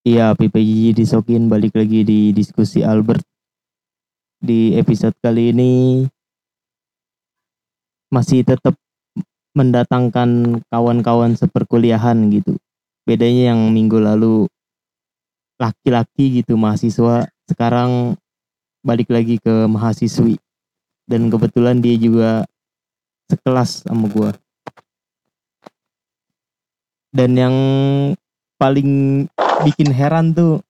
Iya, PPJ disokin balik lagi di diskusi Albert. Di episode kali ini masih tetap mendatangkan kawan-kawan seperkuliahan gitu. Bedanya yang minggu lalu laki-laki gitu mahasiswa, sekarang balik lagi ke mahasiswi. Dan kebetulan dia juga sekelas sama gua. Dan yang paling bikin heran tuh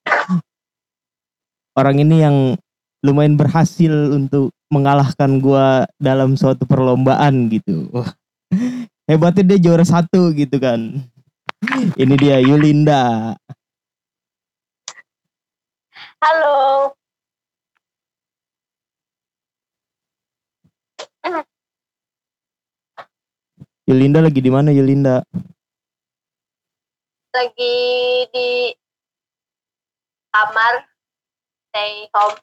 orang ini yang lumayan berhasil untuk mengalahkan gua dalam suatu perlombaan gitu. Wah, hebatnya dia juara satu gitu kan. Ini dia Yulinda. Halo. Yulinda lagi di mana Yulinda? Lagi di kamar stay home.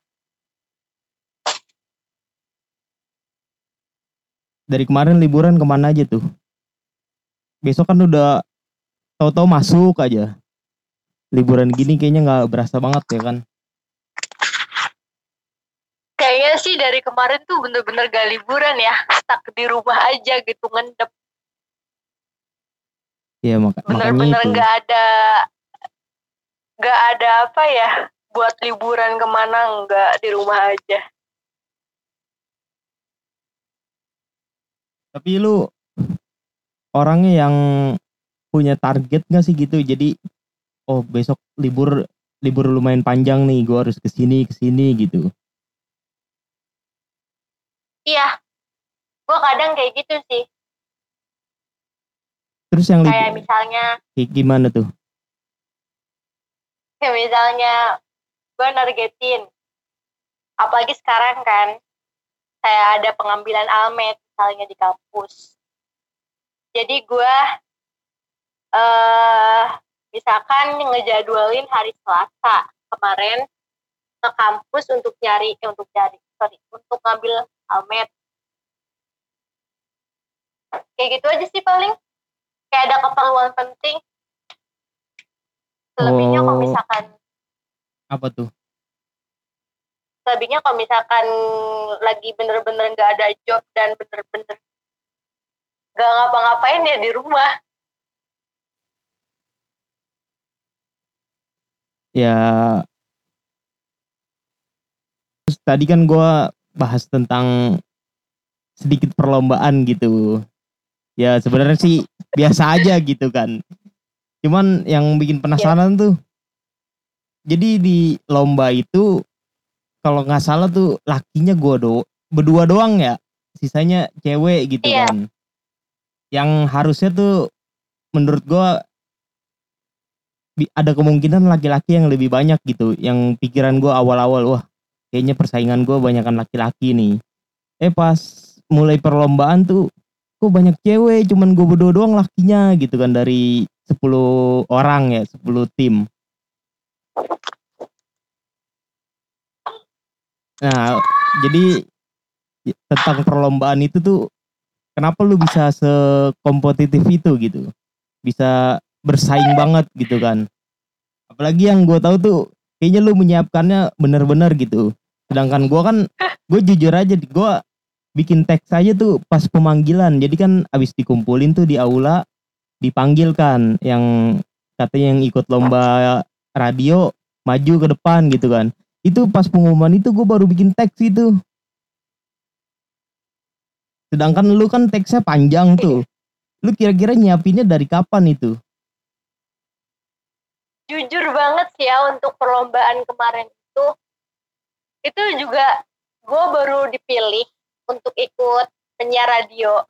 Dari kemarin liburan ke mana aja tuh? Besok kan udah tahu-tahu masuk aja. Liburan gini kayaknya nggak berasa banget ya kan? Kayaknya sih dari kemarin tuh bener-bener gak liburan ya, stuck di rumah aja gitu ngendep. Iya maka, Bener-bener makanya itu. gak ada gak ada apa ya buat liburan ke mana nggak di rumah aja. Tapi lu orangnya yang punya target gak sih gitu? Jadi oh besok libur libur lumayan panjang nih, gua harus ke sini ke sini gitu. Iya, gue kadang kayak gitu sih. Terus yang Kayak libur misalnya, gimana tuh? kayak misalnya gue nargetin, apalagi sekarang kan, kayak ada pengambilan almet misalnya di kampus. Jadi gue eh misalkan ngejadwalin hari Selasa kemarin ke kampus untuk nyari eh, untuk nyari sorry untuk ngambil almet kayak gitu aja sih paling kayak ada keperluan penting selebihnya kalau Oh. misalkan Apa tuh? selebihnya kalau misalkan lagi bener-bener nggak ada job dan bener-bener nggak ngapa-ngapain ya di rumah Ya terus tadi kan gua bahas tentang sedikit perlombaan gitu. Ya sebenarnya sih biasa aja gitu kan. Cuman yang bikin penasaran tuh jadi di lomba itu kalau nggak salah tuh lakinya gua do berdua doang ya. Sisanya cewek gitu Iya. kan. Yang harusnya tuh menurut gua bi- ada kemungkinan laki-laki yang lebih banyak gitu. Yang pikiran gua awal-awal wah kayaknya persaingan gua banyakan laki-laki nih. Eh pas mulai perlombaan tuh kok banyak cewek cuman gue berdua doang lakinya gitu kan dari 10 orang ya 10 tim. Nah jadi tentang perlombaan itu tuh kenapa lu bisa sekompetitif itu gitu? Bisa bersaing banget gitu kan? Apalagi yang gue tahu tuh kayaknya lu menyiapkannya bener-bener gitu. Sedangkan gua kan gue jujur aja gue bikin teks aja tuh pas pemanggilan. Jadi kan abis dikumpulin tuh di aula dipanggil kan yang katanya yang ikut lomba radio maju ke depan gitu kan. Itu pas pengumuman itu gue baru bikin teks itu. Sedangkan lu kan teksnya panjang tuh. Lu kira-kira nyiapinnya dari kapan itu? Jujur banget sih ya untuk perlombaan kemarin itu itu juga gue baru dipilih untuk ikut penyiar radio.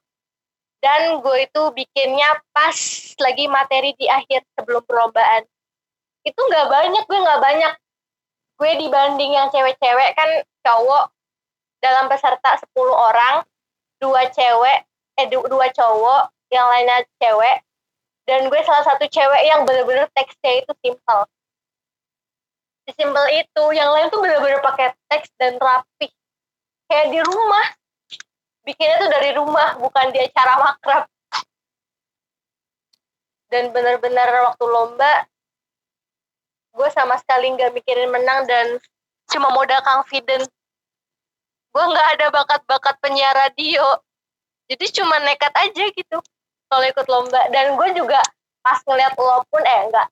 Dan gue itu bikinnya pas lagi materi di akhir sebelum perlombaan. Itu nggak banyak gue nggak banyak. Gue dibanding yang cewek-cewek kan cowok dalam peserta 10 orang dua cewek eh du- dua cowok yang lainnya cewek. Dan gue salah satu cewek yang bener-bener teksnya itu simple. Simple itu yang lain tuh bener-bener pakai teks dan rapi. Kayak di rumah bikinnya tuh dari rumah bukan di acara makrab. Dan bener-bener waktu lomba gue sama sekali nggak mikirin menang dan cuma modal confident gue nggak ada bakat-bakat penyiar radio. Jadi cuma nekat aja gitu kalau ikut lomba. Dan gue juga pas ngeliat lo pun eh enggak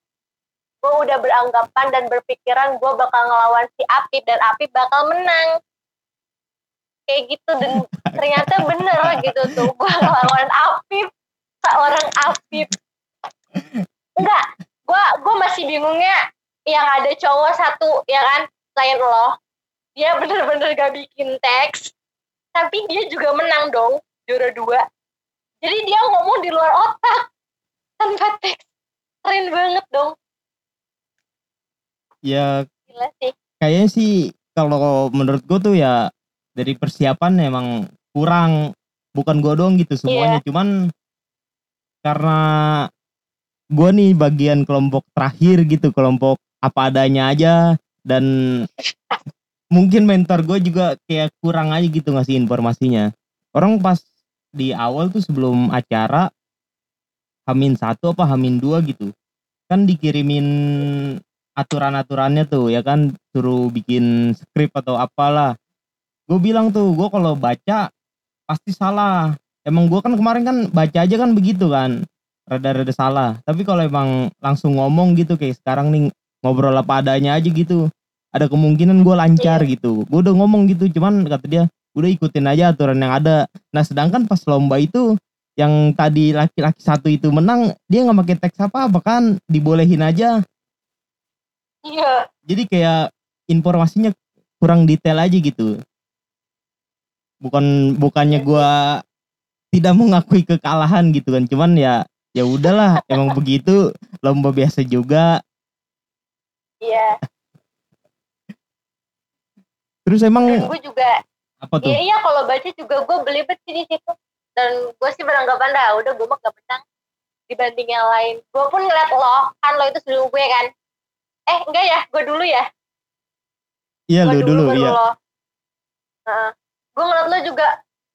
gue udah beranggapan dan berpikiran gue bakal ngelawan si Apip dan Apip bakal menang kayak gitu. Dan ternyata bener gitu tuh. Gue ngelawan Apip seorang Apip enggak. Gue gue masih bingungnya yang ada cowok satu ya kan? Selain lo. Dia bener-bener gak bikin teks. Tapi dia juga menang dong juara dua. Jadi dia ngomong di luar otak. Tanpa teks. Keren banget dong. Ya gila sih. kayaknya sih kalau menurut gue tuh ya dari persiapan emang kurang bukan gue doang gitu semuanya. Cuman karena gue nih bagian kelompok terakhir gitu kelompok apa adanya aja dan mungkin mentor gue juga kayak kurang aja gitu ngasih informasinya. Orang pas di awal tuh sebelum acara Hamin satu apa Hamin dua gitu kan dikirimin aturan-aturannya tuh ya kan? Suruh bikin skrip atau apalah gue bilang tuh gue kalau baca pasti salah. Emang gue kan kemarin kan baca aja kan begitu kan rada-rada salah. Tapi kalau emang langsung ngomong gitu kayak sekarang nih ngobrol apa adanya aja gitu ada kemungkinan gue lancar gitu. Gue udah ngomong gitu cuman kata dia udah ikutin aja aturan yang ada. Nah sedangkan pas lomba itu yang tadi laki-laki satu itu menang dia nggak pakai teks apa apa kan dibolehin aja. Iya. Jadi kayak informasinya kurang detail aja gitu bukan bukannya gue tidak mengakui kekalahan gitu kan. Cuman ya ya udahlah emang begitu lomba biasa juga. Iya. Terus dan emang gue juga apa tuh? Iya iya kalau baca juga gue belibet sih di situ. Dan gue sih beranggapan dah udah gue mah gak menang dibanding yang lain. Gue pun ngeliat lo kan lo itu sebelum gue kan? Eh enggak ya gue dulu ya? Iya lu dulu baru iya. lo gue ngeliat lo juga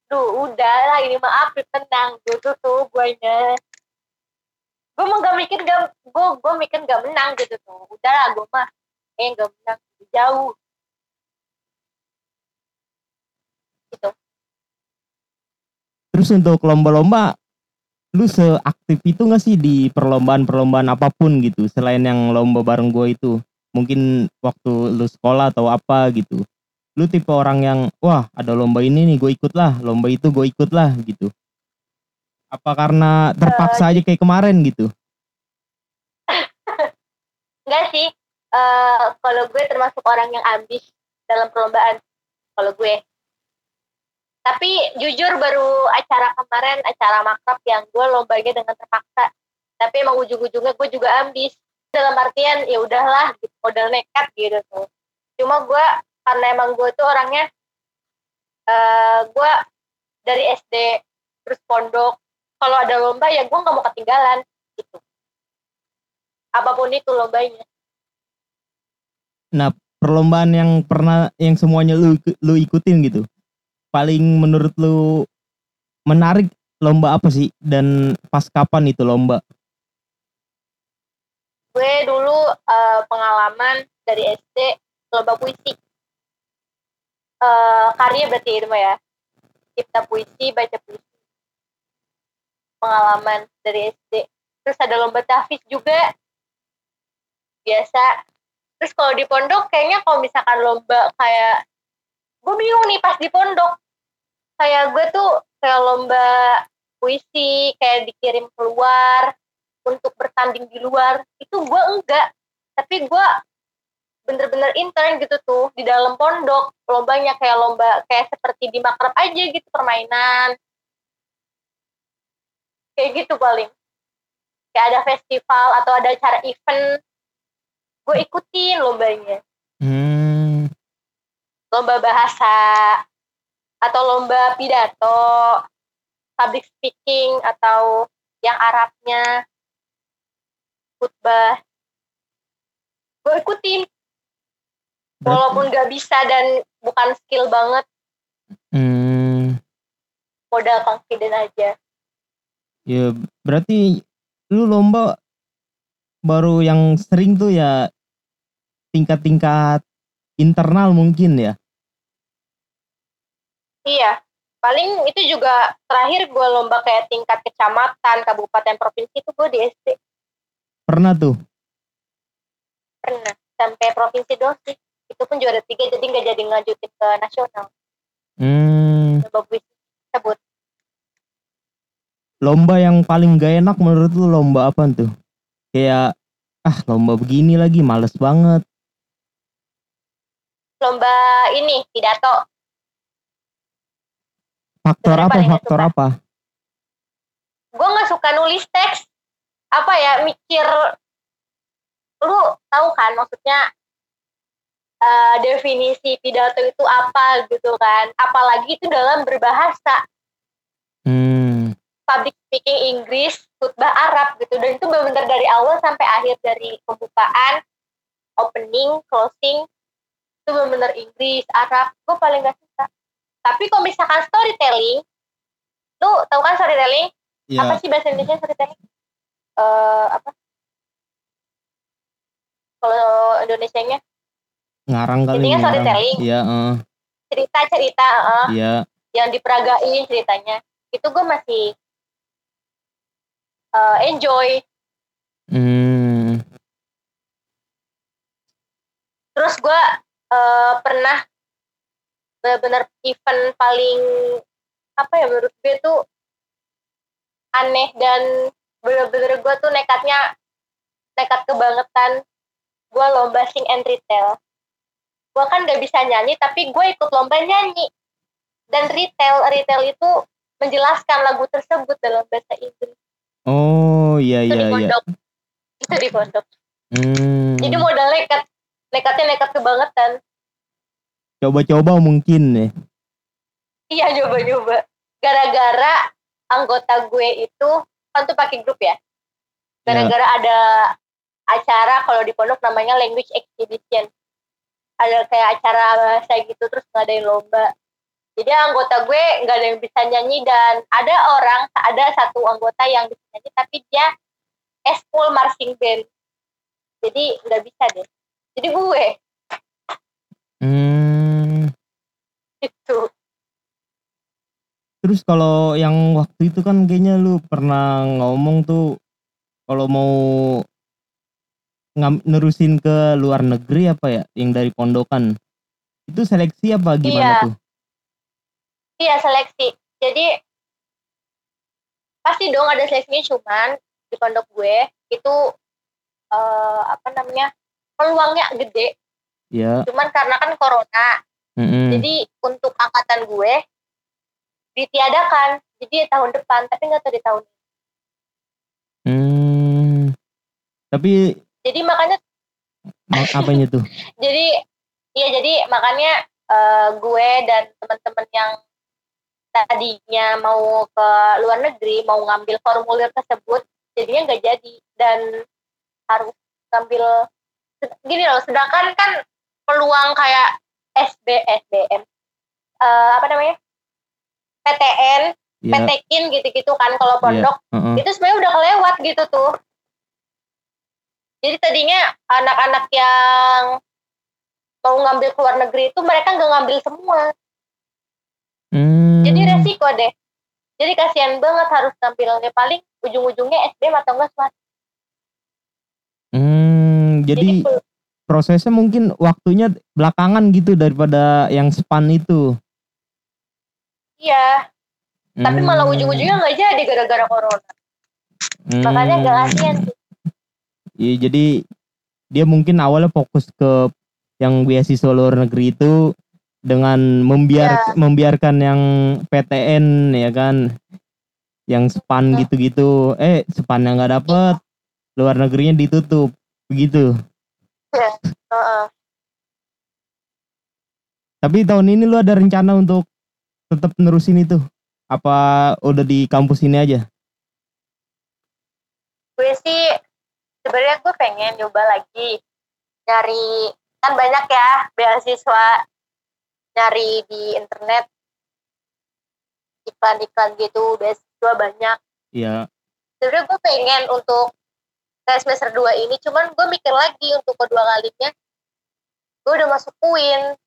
duh udah lah ini mah Apip menang gitu tuh guanya gue mah gak mikir gak gue gue mikir gak menang gitu tuh. Udah lah gue mah eh gak menang jauh. Gitu. Terus untuk lomba-lomba lu seaktif itu gak sih di perlombaan-perlombaan apa pun gitu? Selain yang lomba bareng gue itu mungkin waktu lu sekolah atau apa gitu lu tipe orang yang wah ada lomba ini nih gue ikut lah. Lomba itu gue ikut lah gitu. Apa karena terpaksa aja kayak kemarin gitu? Enggak sih. Eh kalau gue termasuk orang yang ambis dalam perlombaan kalau gue. Tapi jujur baru acara kemarin acara makrab yang gue lombanya dengan terpaksa. Tapi emang ujung-ujungnya gue juga ambis dalam artian ya udahlah gitu, modal nekat gitu tuh. Cuma gue karena emang gue tuh orangnya eh gue dari SD terus pondok. Kalau ada lomba ya gue nggak mau ketinggalan gitu. Apa pun itu lombanya. Nah perlombaan yang pernah yang semuanya lu lu ikutin gitu paling menurut lu menarik lomba apa sih? Dan pas kapan itu lomba? Gue dulu eh, pengalaman dari SD lomba puisi Eh, karya berarti itu mah ya? Cipta puisi baca puisi. Pengalaman dari SD terus ada lomba tahfiz juga. Biasa. Terus kalau di pondok kayaknya kalau misalkan lomba kayak gue bingung nih pas di pondok. Kayak gue tuh kayak lomba puisi kayak dikirim keluar untuk bertanding di luar. Itu gue enggak. Tapi gue bener-bener intern gitu tuh di dalam pondok. Lombanya kayak lomba kayak seperti di makrab aja gitu permainan. Kayak gitu paling. Kayak ada festival atau ada acara event. Gue ikutin lombanya. Hmm, lomba bahasa atau lomba pidato public speaking atau yang Arabnya. Khutbah. Gue ikutin walaupun gak bisa dan bukan skill banget hmm, modal confident aja ya berarti lu lomba baru yang sering tuh ya tingkat-tingkat internal mungkin ya. Iya, paling itu juga terakhir gue lomba kayak tingkat kecamatan, kabupaten, provinsi itu gue di SD Pernah tuh. pernah sampai provinsi doang sih. Itu pun juara tiga jadi nggak jadi ngajutin ke nasional. Hmm, Lomba puisi tersebut. lomba yang paling gak enak menurut lu lomba apa tuh? Kayak ah lomba begini lagi males banget. Lomba ini pidato. Faktor Sebenarnya apa? Faktor suka. apa? Gue nggak suka nulis teks. Apa ya mikir lu tahu kan maksudnya eh, definisi pidato itu apa gitu kan apalagi itu dalam berbahasa Hmm, public speaking Inggris, khutbah Arab gitu. Dan itu benar-benar dari awal sampai akhir dari pembukaan, opening, closing, itu benar-benar Inggris, Arab. Gue paling gak suka. Tapi kalau misalkan storytelling, lu tahu kan storytelling? Apa ya sih bahasa Indonesia storytelling? Eh apa? Kalau Indonesianya ngarang kali Intinya ngarang. storytelling. Iya, eh, cerita-cerita eh, iya. yang diperagain ceritanya. Itu gue masih eh, enjoy. Hmm, terus gue eh, pernah benar-benar event paling apa ya menurut gue tuh aneh dan bener-bener gue tuh nekatnya nekat kebangetan gue lomba sing and retail gue kan gak bisa nyanyi tapi gue ikut lomba nyanyi dan retail retail itu menjelaskan lagu tersebut dalam bahasa Inggris oh iya itu iya di iya. itu di pondok Hmm, jadi modal nekat nekatnya nekat kebangetan coba-coba mungkin ya. Iya nyoba-nyoba. Gara-gara anggota gue itu kan tuh pakai grup ya. Gara-gara ada acara kalau di pondok namanya language exhibition. Ada kayak acara bahasa gitu terus ngadain lomba. Jadi anggota gue nggak ada yang bisa nyanyi dan ada orang ada satu anggota yang bisa nyanyi tapi dia eskul marching band. Jadi nggak bisa deh. Jadi gue Hmm, gitu. terus kalau yang waktu itu kan kayaknya lu pernah ngomong tuh kalau mau ngam, nerusin ke luar negeri apa ya yang dari pondokan itu seleksi apa gimana Iya. tuh? Iya seleksi. Jadi pasti dong ada seleksinya cuman di pondok gue itu eh, apa namanya peluangnya gede. Ya, Cuman karena kan corona, mm-mm. jadi untuk angkatan gue ditiadakan. Jadi tahun depan, tapi nggak tahu di tahun ini. Hmm. Tapi Jadi makanya, ma- apanya tuh? jadi iya jadi makanya eh, gue dan teman-teman yang tadinya mau ke luar negeri mau ngambil formulir tersebut jadinya nggak jadi. Dan harus ngambil gini loh sedangkan kan peluang kayak SB SBM eh, apa namanya? PTN Ya, PTKIN gitu-gitu kan kalau pondok heeh. itu sebenarnya udah kelewat gitu tuh jadi tadinya anak-anak yang mau ngambil ke luar negeri itu mereka nggak ngambil semua Hmm. jadi resiko deh jadi kasihan banget harus ngambilnya paling ujung-ujungnya SBM atau enggak swasta Hmm, jadi pel- prosesnya mungkin waktunya belakangan gitu daripada yang span itu. iya tapi malah Hmm. ujung-ujungnya nggak jadi gara-gara corona Hmm. makanya agak kasihan sih Iya, jadi dia mungkin awalnya fokus ke yang beasiswa luar negeri itu dengan membiar membiarkan yang PTN ya kan? Yang span gitu-gitu. Eh span yang nggak dapet luar negerinya ditutup begitu. Heeh. tapi tahun ini lu ada rencana untuk tetap nerusin itu? Apa udah di kampus ini aja? Gue sih sebenarnya gue pengen nyoba lagi nyari kan banyak ya beasiswa nyari di internet. Iklan-iklan gitu beasiswa banyak. Ya sebenarnya gue pengen untuk ke semester 2 ini cuman gue mikir lagi untuk kedua kalinya. Gue udah masuk UIN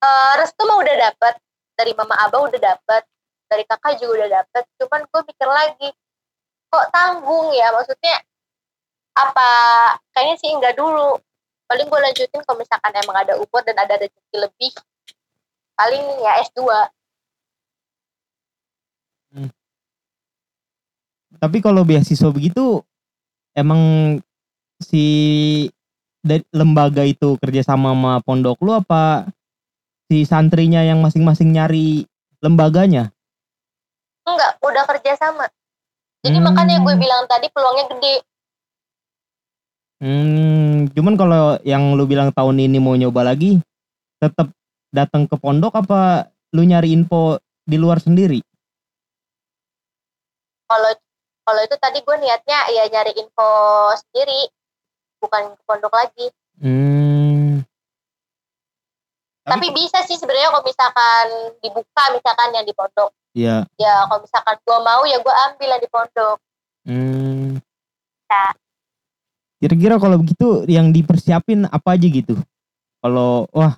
Eh, restu mah udah dapet dari mama abah udah dapet dari kakak juga udah dapet cuman gue mikir lagi kok tanggung ya? Maksudnya apa kayaknya sih enggak dulu. Paling gue lanjutin kalau misalkan emang ada umur dan ada rezeki lebih. Paling ya S2 Tapi kalau beasiswa begitu emang si lembaga itu kerjasama sama pondok lu apa si santrinya yang masing-masing nyari lembaganya? enggak udah kerja sama. Jadi Hmm. makanya gue bilang tadi peluangnya gede Hmm, cuman kalau yang lu bilang tahun ini mau nyoba lagi, tetap datang ke pondok apa lu nyari info di luar sendiri? kalau kalau itu tadi gue niatnya ya nyari info sendiri bukan ke pondok lagi Hmm. tapi bisa sih sebenarnya kalau misalkan dibuka misalkan yang di pondok ya, ya kalau misalkan gue mau ya gue ambil yang di pondok hmm. Bisa. Kira-kira kalau begitu yang dipersiapin apa aja gitu? Kalau wah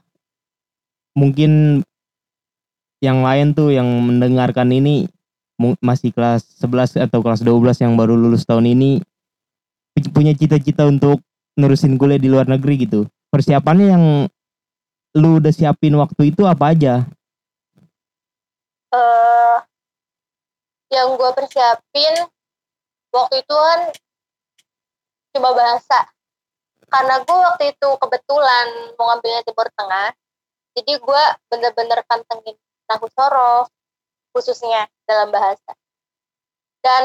mungkin yang lain tuh yang mendengarkan ini masih kelas 11 atau kelas 12 yang baru lulus tahun ini pu- punya cita-cita untuk nerusin kuliah di luar negeri gitu. Persiapannya yang lu udah siapin waktu itu apa aja? eh yang gue persiapin waktu itu kan cuma bahasa. Karena gue waktu itu kebetulan mau ngambilnya Timur Tengah jadi gue bener-bener pantengin nahu sorof khususnya dalam bahasa. Dan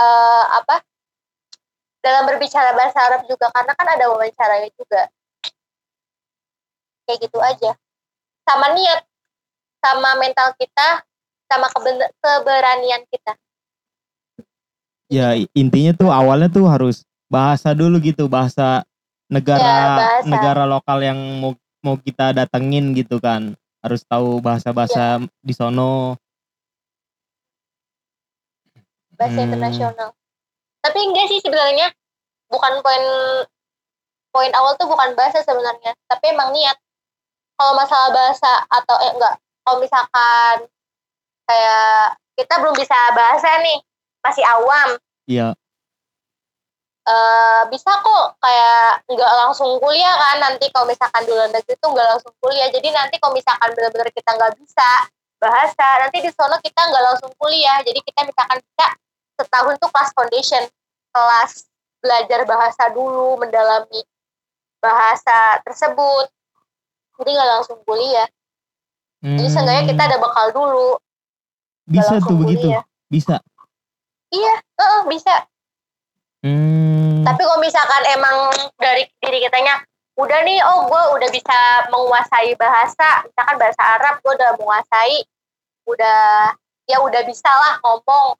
eh, apa? Dalam berbicara bahasa Arab juga karena kan ada wawancaranya juga. Kayak gitu aja. Sama niat sama mental kita sama keberanian kita Ya intinya tuh awalnya tuh harus bahasa dulu gitu, bahasa negara Ya, bahasa. negara lokal yang mau mau kita datengin gitu kan. Harus tahu bahasa-bahasa di sono. bahasa Hmm. internasional tapi enggak sih sebenarnya bukan poin poin awal tuh bukan bahasa sebenarnya tapi emang niat kalau masalah bahasa atau eh enggak kalau misalkan kayak kita belum bisa bahasa nih masih awam Iya. eh bisa kok kayak nggak langsung kuliah kan nanti kalau misalkan di luar negeri tuh nggak langsung kuliah jadi nanti kalau misalkan benar-benar kita nggak bisa bahasa nanti di sono kita nggak langsung kuliah jadi kita misalkan bisa setahun tuh kelas foundation kelas belajar bahasa dulu mendalami bahasa tersebut jadi nggak langsung kuliah jadi seenggaknya kita ada bekal dulu Hmm. bisa tuh begitu. kuliah. Bisa. Iya heeh, bisa Hmm. Tapi kalau misalkan emang dari diri kitanya udah nih, oh gue udah bisa menguasai bahasa, misalkan bahasa Arab gue udah menguasai, udah ya udah bisa lah ngomong,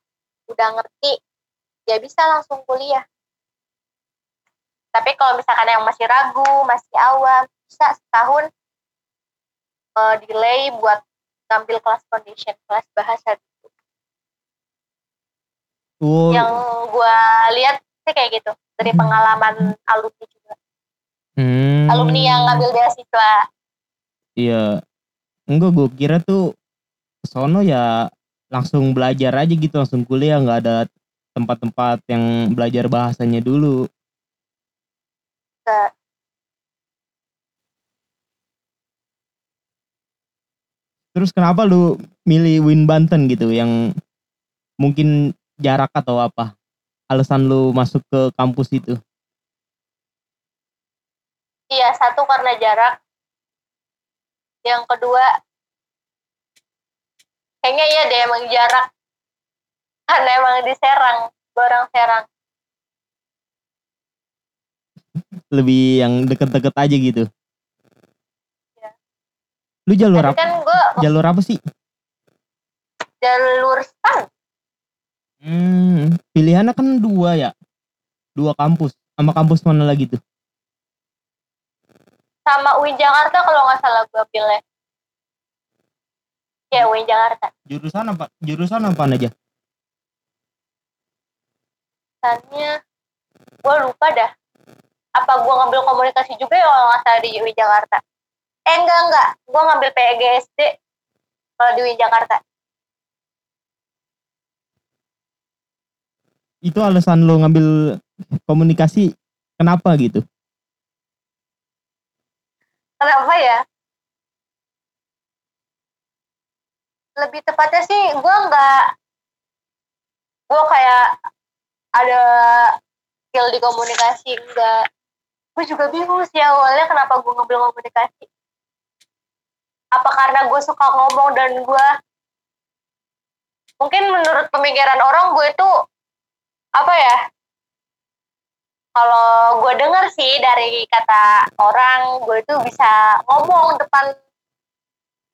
udah ngerti, ya bisa langsung kuliah. Tapi kalau misalkan yang masih ragu, masih awam, bisa setahun eh, delay buat ngambil kelas foundation, kelas bahasa. Oh, Yang gue lihat sih kayak gitu dari pengalaman alumni juga. hmm. alumni yang ngambil beasiswa Iya. Enggak gue kira tuh sono ya langsung belajar aja gitu, langsung kuliah nggak ada tempat-tempat yang belajar bahasanya dulu. Terus kenapa lu milih Win Banten gitu yang mungkin jarak atau apa? Alasan lu masuk ke kampus itu? iya satu karena jarak yang kedua kayaknya iya deh emang jarak karena emang di Serang orang Serang Lebih yang deket-deket aja gitu. Iya. Lu jalur tapi apa? kan gua Jalur apa sih? jalur stan pilihannya kan dua ya. Dua kampus. Sama kampus mana lagi tuh? sama UIN Jakarta kalau nggak salah gua pilih ya UIN Jakarta Jurusan apa? Jurusan apa aja? Jurusannya gua lupa dah apa gue ngambil komunikasi juga ya kalau nggak salah di UI Jakarta eh enggak enggak gue ngambil PGSD kalau di UI Jakarta Itu alasan lo ngambil komunikasi kenapa gitu? kenapa ya? Lebih tepatnya sih gue nggak gue kayak ada skill di komunikasi enggak gue juga bingung sih awalnya kenapa gue ngambil komunikasi. Apa karena gue suka ngomong dan gue mungkin menurut pemikiran orang gue itu apa ya? Kalau gue denger sih dari kata orang gue itu bisa ngomong depan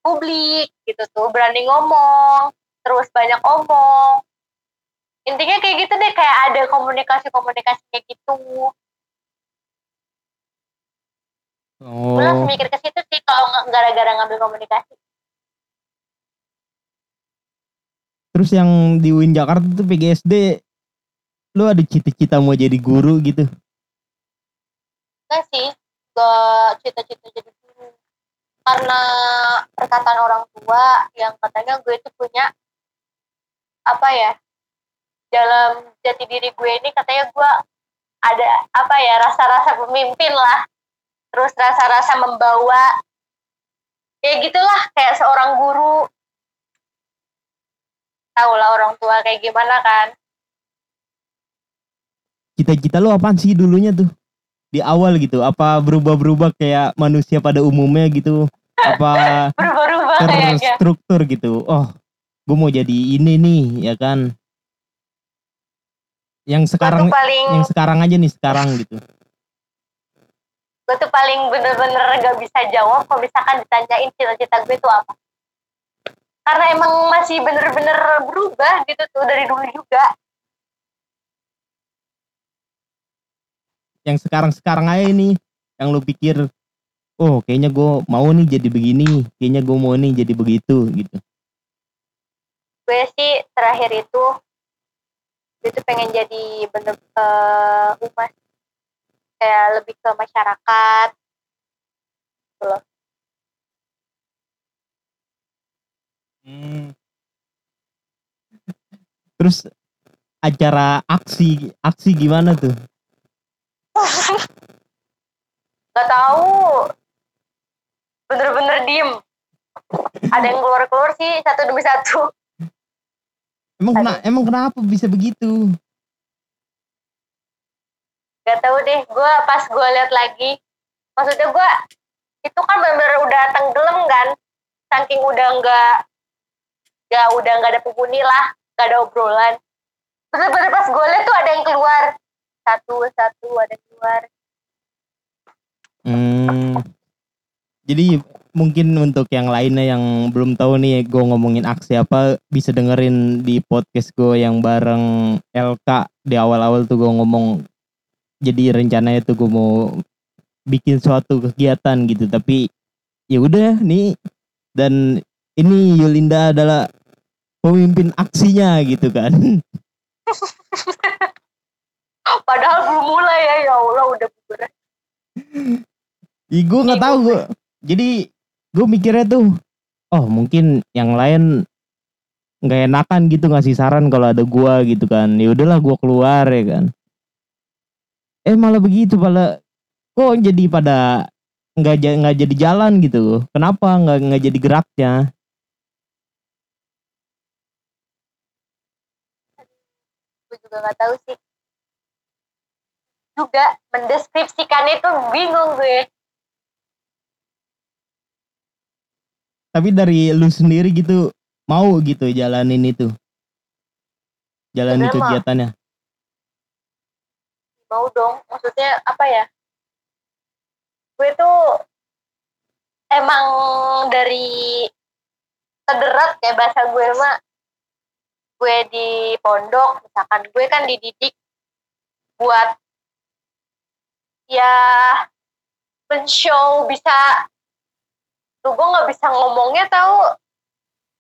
publik gitu tuh berani ngomong terus banyak ngomong intinya kayak gitu deh kayak ada komunikasi komunikasinya gitu. Gue langsung Oh, mikir ke situ sih kalau gara-gara ngambil komunikasi. Terus yang di UIN Jakarta tuh PGSD, lo ada cita-cita mau jadi guru gitu? enggak sih gak cita-cita jadi guru. Karena perkataan orang tua yang katanya gue itu punya apa ya dalam jati diri gue ini katanya gue ada apa ya rasa-rasa pemimpin lah. Terus rasa-rasa membawa. Ya gitulah kayak seorang guru. Tahu lah orang tua kayak gimana kan Cita-cita lo apaan sih dulunya tuh? Di awal gitu, apa berubah-berubah kayak manusia pada umumnya gitu? Apa berubah-ubah kayaknya terstruktur gitu? Oh, gue mau jadi ini nih, ya kan? Yang sekarang, paling yang sekarang aja nih sekarang gitu. gue tuh paling bener-bener gak bisa jawab kalau misalkan ditanyain cita-cita gue itu apa karena emang masih bener-bener berubah gitu tuh dari dulu juga yang sekarang-sekarang aja nih yang lu pikir oh kayaknya gue mau nih jadi begini kayaknya gue mau nih jadi begitu gitu. Gue sih terakhir itu gue tuh pengen jadi bener eh umat. Kayak lebih ke masyarakat. Gitu loh. Terus acara aksi aksi gimana tuh gak tahu. Bener-bener diem. Ada yang keluar-keluar sih satu demi satu. Emang kena, emang kenapa bisa begitu? Gak tahu deh gue pas gue lihat lagi maksudnya gue itu kan bener-bener udah tenggelam kan? Saking udah nggak ya udah nggak ada penghuni lah nggak ada obrolan. Bener-bener pas gue lihat tuh ada yang keluar satu satu ada keluar hmm, jadi mungkin untuk yang lainnya yang belum tahu nih gue ngomongin aksi apa bisa dengerin di podcast gue yang bareng LK di awal-awal tuh gue ngomong jadi rencananya tuh gue mau bikin suatu kegiatan gitu. Tapi ya udah nih. Dan ini Yulinda adalah pemimpin aksinya gitu kan padahal belum mulai ya ya Allah udah bubar Ih, gue nggak tahu gue. Jadi gue mikirnya tuh, oh mungkin yang lain nggak enakan gitu ngasih saran kalau ada gua gitu kan. Ya udahlah gua keluar ya kan. Eh malah begitu malah kok jadi pada nggak nggak jadi jalan gitu. Kenapa nggak nggak jadi geraknya? gue juga nggak tahu sih juga mendeskripsikan itu bingung gue Tapi dari lu sendiri gitu mau gitu jalanin itu. Jalanin Sebenarnya mah- kegiatannya. mau dong maksudnya apa ya gue tuh emang dari terderat kayak bahasa gue mah gue di pondok misalkan gue kan dididik buat ya men-show bisa. Tuh gue nggak bisa ngomongnya tahu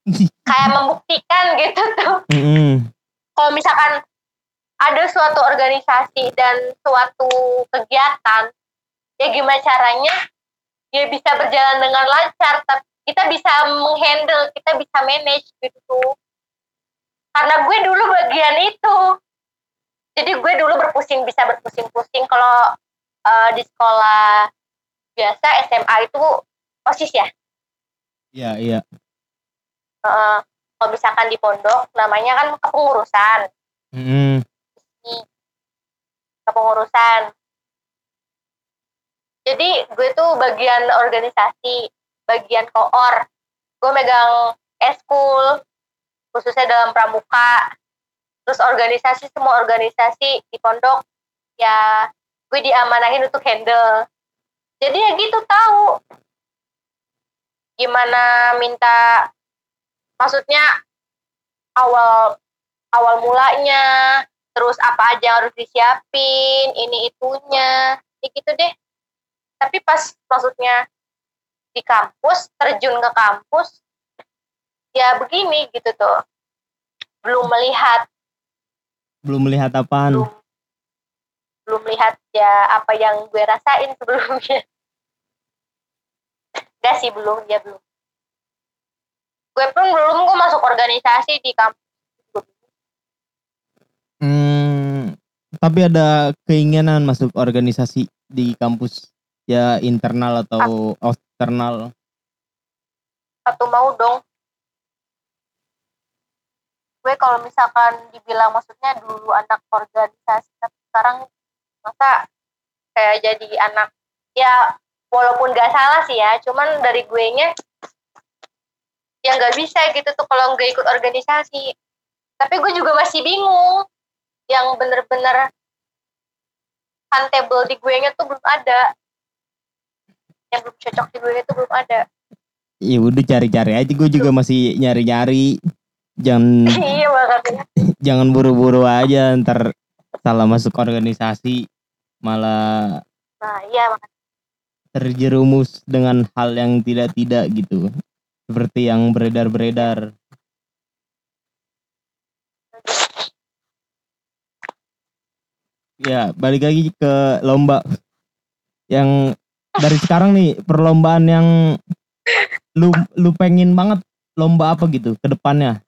kayak membuktikan gitu tuh. Mm-mm. kalau misalkan ada suatu organisasi dan suatu kegiatan ya gimana caranya? Ya bisa berjalan dengan lancar tapi kita bisa menghandle kita bisa manage gitu. Karena gue dulu bagian itu. Jadi gue dulu berpusing bisa berpusing-pusing. Kalau uh, di sekolah biasa SMA itu osis ya? Iya iya. Uh, kalau misalkan di pondok namanya kan kepengurusan. Mm. kepengurusan. Jadi gue tuh bagian organisasi bagian koor. Gue megang eskul khususnya dalam pramuka. Terus organisasi semua organisasi di pondok. Ya gue diamanahin untuk handle. Jadi ya gitu tahu gimana minta maksudnya awal awal mulanya terus apa aja yang harus disiapin ini itunya ya gitu deh. Tapi pas maksudnya di kampus terjun ke kampus ya begini gitu tuh. Belum melihat. Belum melihat apaan? Belum melihat ya apa yang gue rasain sebelumnya. Gak sih belum ya belum. Gue pun belum gue masuk organisasi di kampus. Hmm, tapi ada keinginan masuk organisasi di kampus ya internal atau A eksternal? Atau mau dong. Gue kalau misalkan dibilang maksudnya dulu anak organisasi tapi sekarang masa kayak jadi anak ya walaupun gak salah sih ya cuman dari gue nya ya nggak bisa gitu tuh kalau nggak ikut organisasi. Tapi gue juga masih bingung yang bener-bener huntable di gue nya tuh belum ada. Yang belum cocok di gue itu belum ada. Ya udah cari-cari aja gue juga masih nyari-nyari. Jangan iya ya. jangan buru-buru aja ntar salah masuk organisasi malah nah iya terjerumus dengan hal yang tidak-tidak gitu seperti yang beredar-beredar. Ya, balik lagi ke lomba yang dari sekarang nih perlombaan yang lu lu pengen banget lomba apa gitu ke depannya?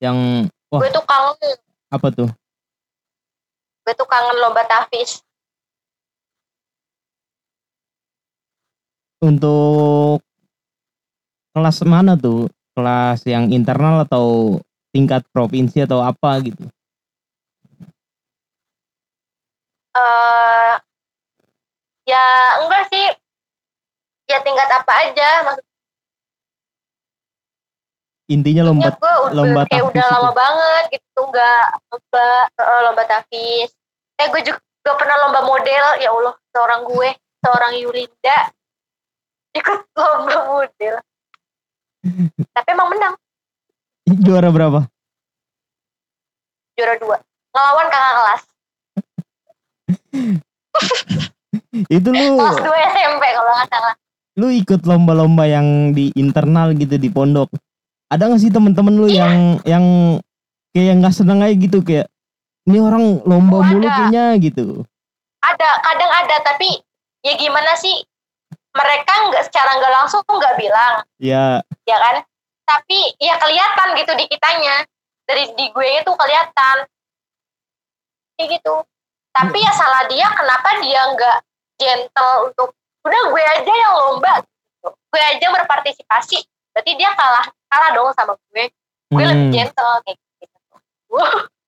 Yang wah, gue tuh kangen. Apa tuh? Gue tuh kangen lomba tafis. Untuk kelas mana tuh? Kelas yang internal atau tingkat provinsi atau apa gitu? Uh, ya enggak sih. Ya tingkat apa aja maksud Intinya lomba gue lomba kayak udah itu. lama banget gitu enggak lomba uh, lomba tafis. Eh gue juga pernah lomba model ya Allah seorang gue seorang Yulinda. Ikut lomba model. Tapi emang menang. Juara berapa? Juara dua. Ngelawan kakak kelas. Itu lu kelas dua SMP kalau nggak salah. lu ikut lomba-lomba yang di internal gitu di pondok. Ada gak sih temen-temen lu iya. yang yang kayak nggak seneng aja gitu kayak ini orang lomba oh, mulu kayaknya gitu. Ada kadang ada tapi ya gimana sih? Mereka nggak secara nggak langsung nggak bilang. Ya. Ya kan? Tapi ya kelihatan gitu di kitanya. Dari di gue itu kelihatan. Kayak gitu. Tapi ya salah dia kenapa dia nggak gentle untuk udah gue aja yang lomba. Gitu. gue aja berpartisipasi. Berarti dia kalah kalah dong sama gue. Gue hmm. lebih gentle kayak gitu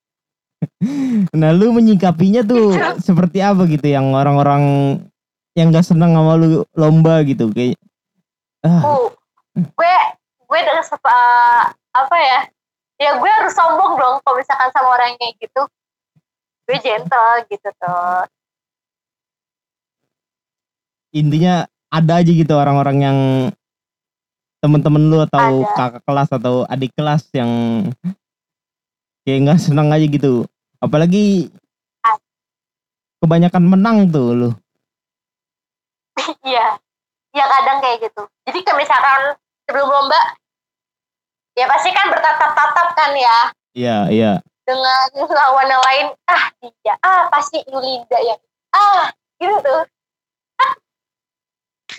nah lu menyikapinya tuh seperti apa gitu yang orang-orang yang gak seneng sama lu lomba gitu kayak ah. uh, gue gue dengan uh, apa ya ya gue harus sombong dong kalau misalkan sama orang kayak gitu gue gentle gitu tuh intinya ada aja gitu orang-orang yang temen-temen lu atau ada. kakak kelas atau adik kelas yang kayak nggak seneng aja gitu apalagi kebanyakan menang tuh lu Iya, ya kadang kayak gitu. Jadi kayak misalkan sebelum lomba, ya pasti kan bertatap-tatap kan ya. Iya, iya. dengan lawan yang lain ah dia ah pasti Yulinda ya ah gitu tuh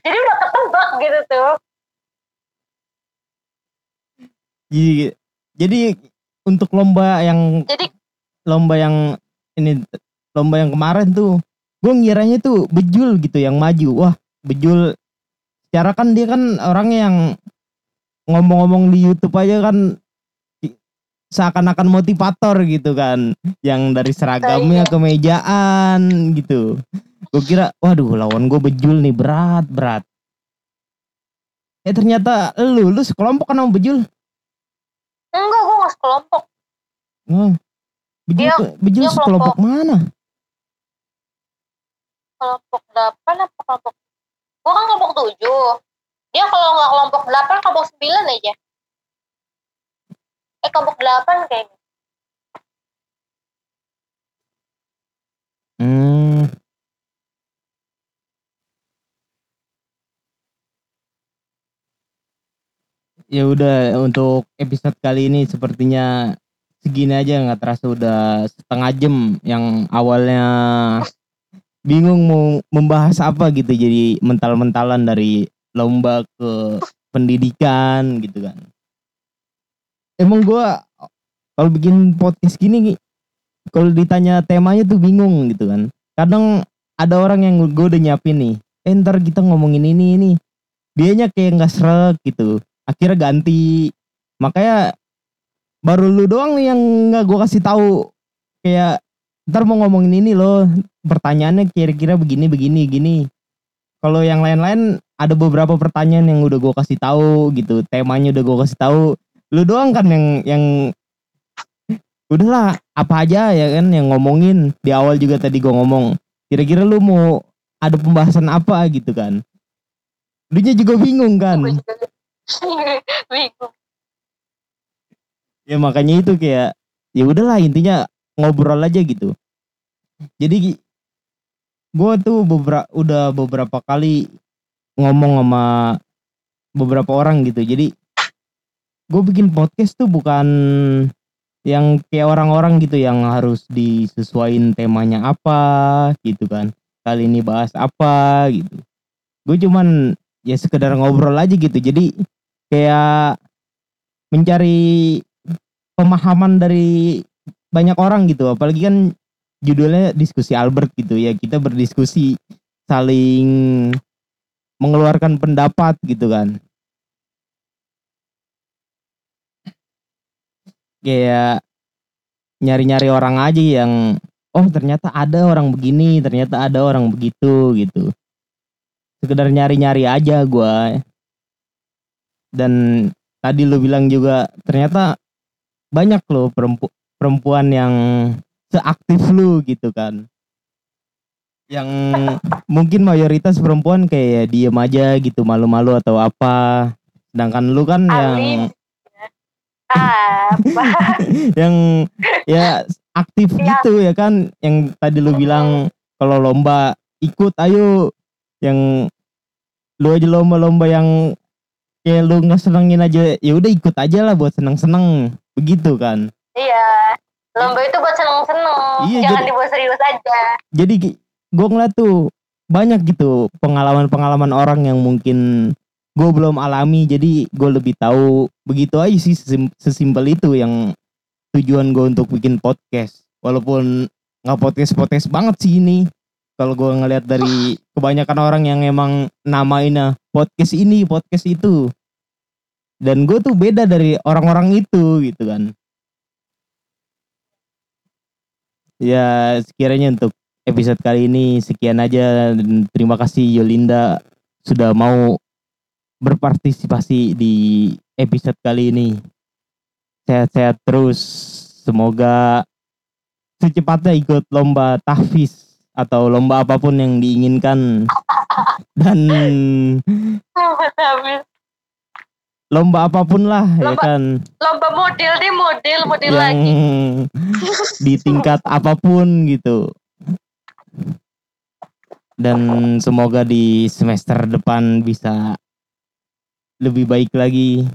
jadi udah ketebak gitu tuh Jadi, jadi untuk lomba yang jadi lomba yang ini lomba yang kemarin tuh gue ngiranya tuh bejul gitu yang maju. Wah bejul. Secara kan dia kan orang yang ngomong-ngomong di YouTube aja kan seakan-akan motivator gitu kan. Yang dari seragamnya kemejaan gitu. Gue kira waduh lawan gue bejul nih berat berat. Eh ternyata lu lu sekelompok kan sama bejul? Enggak gue nggak sekelompok. Hmm. Bejul Dia- bejul dia sekelompok mana? Kelompok delapan apa kelompok gue kan kelompok tujuh. Dia kalau nggak kelompok delapan kelompok sembilan aja. Eh kelompok delapan kayaknya Hmm. Ya udah untuk episode kali ini sepertinya segini aja nggak terasa udah setengah jam yang awalnya bingung mau membahas apa gitu jadi mental-mentalan dari lomba ke pendidikan gitu kan. Emang gua kalau bikin podcast gini kalau ditanya temanya tuh bingung gitu kan. Kadang ada orang yang gue udah nyiapin nih eh ntar kita ngomongin ini ini. Dianya kayak nggak srek gitu akhirnya ganti. Makanya baru lu doang nih yang nggak gue kasih tahu. Kayak ntar mau ngomongin ini loh. Pertanyaannya kira-kira begini begini gini. Kalau yang lain-lain ada beberapa pertanyaan yang udah gue kasih tahu gitu. Temanya udah gue kasih tahu. Lu doang kan yang yang udahlah apa aja ya kan yang ngomongin. Di awal juga tadi gue ngomong kira-kira lu mau ada pembahasan apa gitu kan. Lu juga bingung kan. Bingung ya makanya itu kayak ya udahlah intinya ngobrol aja gitu. Jadi gue tuh beberapa udah beberapa kali ngomong sama beberapa orang gitu. Jadi gue bikin podcast tuh bukan yang kayak orang-orang gitu yang harus disesuaikan temanya apa gitu kan. Kali ini bahas apa gitu. Gue cuman ya sekedar ngobrol aja gitu. Jadi kayak mencari pemahaman dari banyak orang gitu. Apalagi kan judulnya diskusi Albert gitu ya. Kita berdiskusi saling mengeluarkan pendapat gitu kan. Kayak nyari-nyari orang aja yang oh ternyata ada orang begini ternyata ada orang begitu gitu. Sekedar nyari-nyari aja gua. Dan tadi lu bilang juga ternyata banyak loh perempu perempuan yang seaktif lu gitu kan. Yang mungkin mayoritas perempuan kayak diem aja gitu malu-malu atau apa. Sedangkan lu kan yang Alim. apa? Yang ya aktif Iya. gitu ya kan. Yang tadi lu bilang kalau lomba ikut ayo. Yang lu aja lomba-lomba yang kayak lu nggak senengin aja ya udah ikut aja lah buat seneng-seneng begitu kan? Iya. Lomba itu buat seneng-seneng. Iya, jangan jadi- dibuat serius aja. Jadi gue ngeliat tuh banyak gitu pengalaman-pengalaman orang yang mungkin gue belum alami. Jadi gue lebih tahu begitu aja sih sesim- sesimpel itu yang tujuan gue untuk bikin podcast. Walaupun nggak podcast podcast banget sih ini. Kalau gue ngeliat dari kebanyakan orang yang emang namainnya podcast ini podcast itu dan gue tuh beda dari orang-orang itu gitu kan ya sekiranya untuk episode kali ini sekian aja dan terima kasih Yolinda sudah mau berpartisipasi di episode kali ini. Sehat-sehat terus. Semoga secepatnya ikut lomba tahfiz atau lomba apa pun yang diinginkan dan lomba apa pun lah ya Lomba- kan lomba model deh model model yang lagi di tingkat apa pun gitu. Dan semoga di semester depan bisa lebih baik lagi.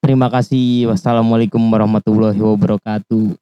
Terima kasih. Wassalamualaikum warahmatullahi wabarakatuh.